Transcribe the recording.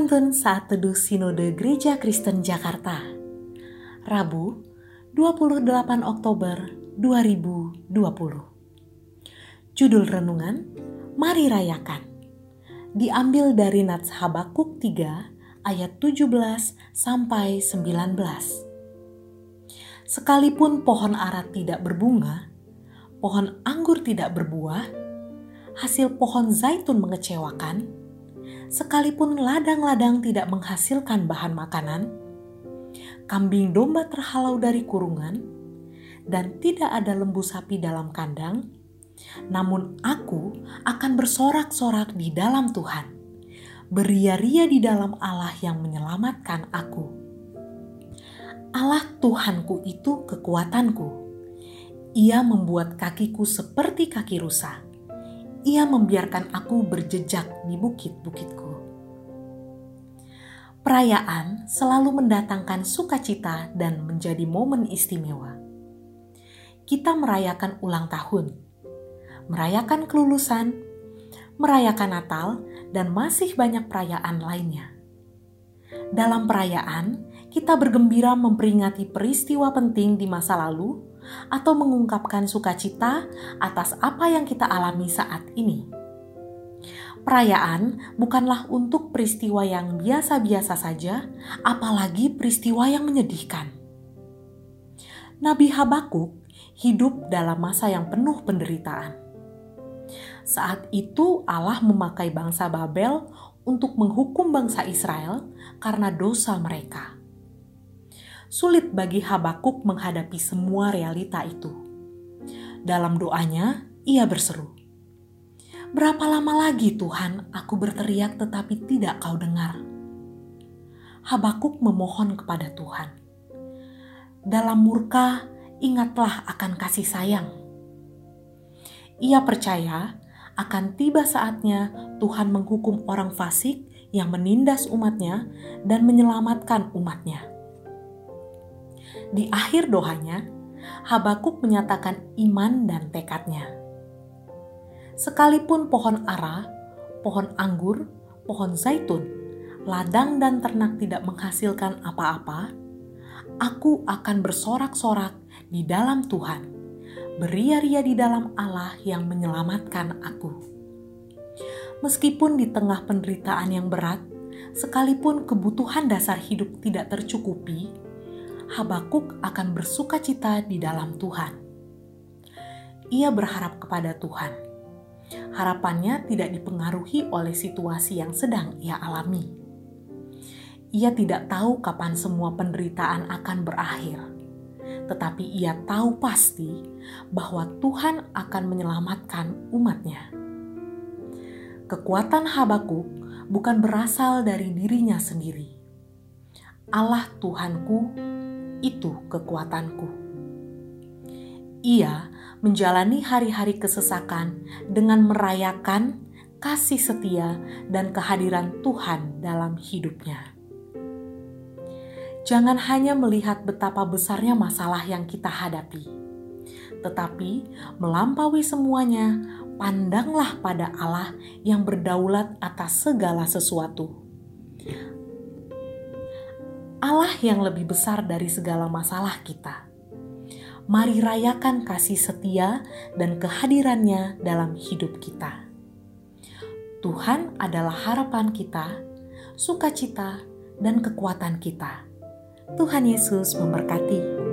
Penuntun Saat Teduh Sinode Gereja Kristen Jakarta. Rabu 28 Oktober 2020 Judul Renungan Mari Rayakan. Diambil dari Nats Habakuk 3 ayat 17 sampai 19 Sekalipun pohon ara tidak berbunga, pohon anggur tidak berbuah, hasil pohon zaitun mengecewakan, sekalipun ladang-ladang tidak menghasilkan bahan makanan, kambing domba terhalau dari kurungan, dan tidak ada lembu sapi dalam kandang, namun aku akan bersorak-sorak di dalam Tuhan, beria-ria di dalam Allah yang menyelamatkan aku. Allah Tuhanku itu kekuatanku. Ia membuat kakiku seperti kaki rusa ia membiarkan aku berjejak di bukit-bukitku. Perayaan selalu mendatangkan sukacita dan menjadi momen istimewa. Kita merayakan ulang tahun, merayakan kelulusan, merayakan Natal, dan masih banyak perayaan lainnya. Dalam perayaan, kita bergembira memperingati peristiwa penting di masa lalu atau mengungkapkan sukacita atas apa yang kita alami saat ini. Perayaan bukanlah untuk peristiwa yang biasa-biasa saja, apalagi peristiwa yang menyedihkan. Nabi Habakuk hidup dalam masa yang penuh penderitaan. Saat itu, Allah memakai bangsa Babel untuk menghukum bangsa Israel karena dosa mereka sulit bagi Habakuk menghadapi semua realita itu. Dalam doanya, ia berseru, "Berapa lama lagi, Tuhan, aku berteriak tetapi tidak kau dengar?" Habakuk memohon kepada Tuhan, "Dalam murka, ingatlah akan kasih sayang." Ia percaya akan tiba saatnya Tuhan menghukum orang fasik yang menindas umatnya dan menyelamatkan umatnya. Di akhir doanya, Habakuk menyatakan iman dan tekadnya. Sekalipun pohon ara, pohon anggur, pohon zaitun, ladang dan ternak tidak menghasilkan apa-apa, aku akan bersorak-sorak di dalam Tuhan, beria-ria di dalam Allah yang menyelamatkan aku. Meskipun di tengah penderitaan yang berat, sekalipun kebutuhan dasar hidup tidak tercukupi, Habakuk akan bersuka cita di dalam Tuhan. Ia berharap kepada Tuhan. Harapannya tidak dipengaruhi oleh situasi yang sedang ia alami. Ia tidak tahu kapan semua penderitaan akan berakhir, tetapi ia tahu pasti bahwa Tuhan akan menyelamatkan umatnya. Kekuatan Habakuk bukan berasal dari dirinya sendiri. Allah Tuhanku itu kekuatanku. Ia menjalani hari-hari kesesakan dengan merayakan kasih setia dan kehadiran Tuhan dalam hidupnya. Jangan hanya melihat betapa besarnya masalah yang kita hadapi, tetapi melampaui semuanya, pandanglah pada Allah yang berdaulat atas segala sesuatu Allah yang lebih besar dari segala masalah kita. Mari rayakan kasih setia dan kehadirannya dalam hidup kita. Tuhan adalah harapan kita, sukacita, dan kekuatan kita. Tuhan Yesus memberkati.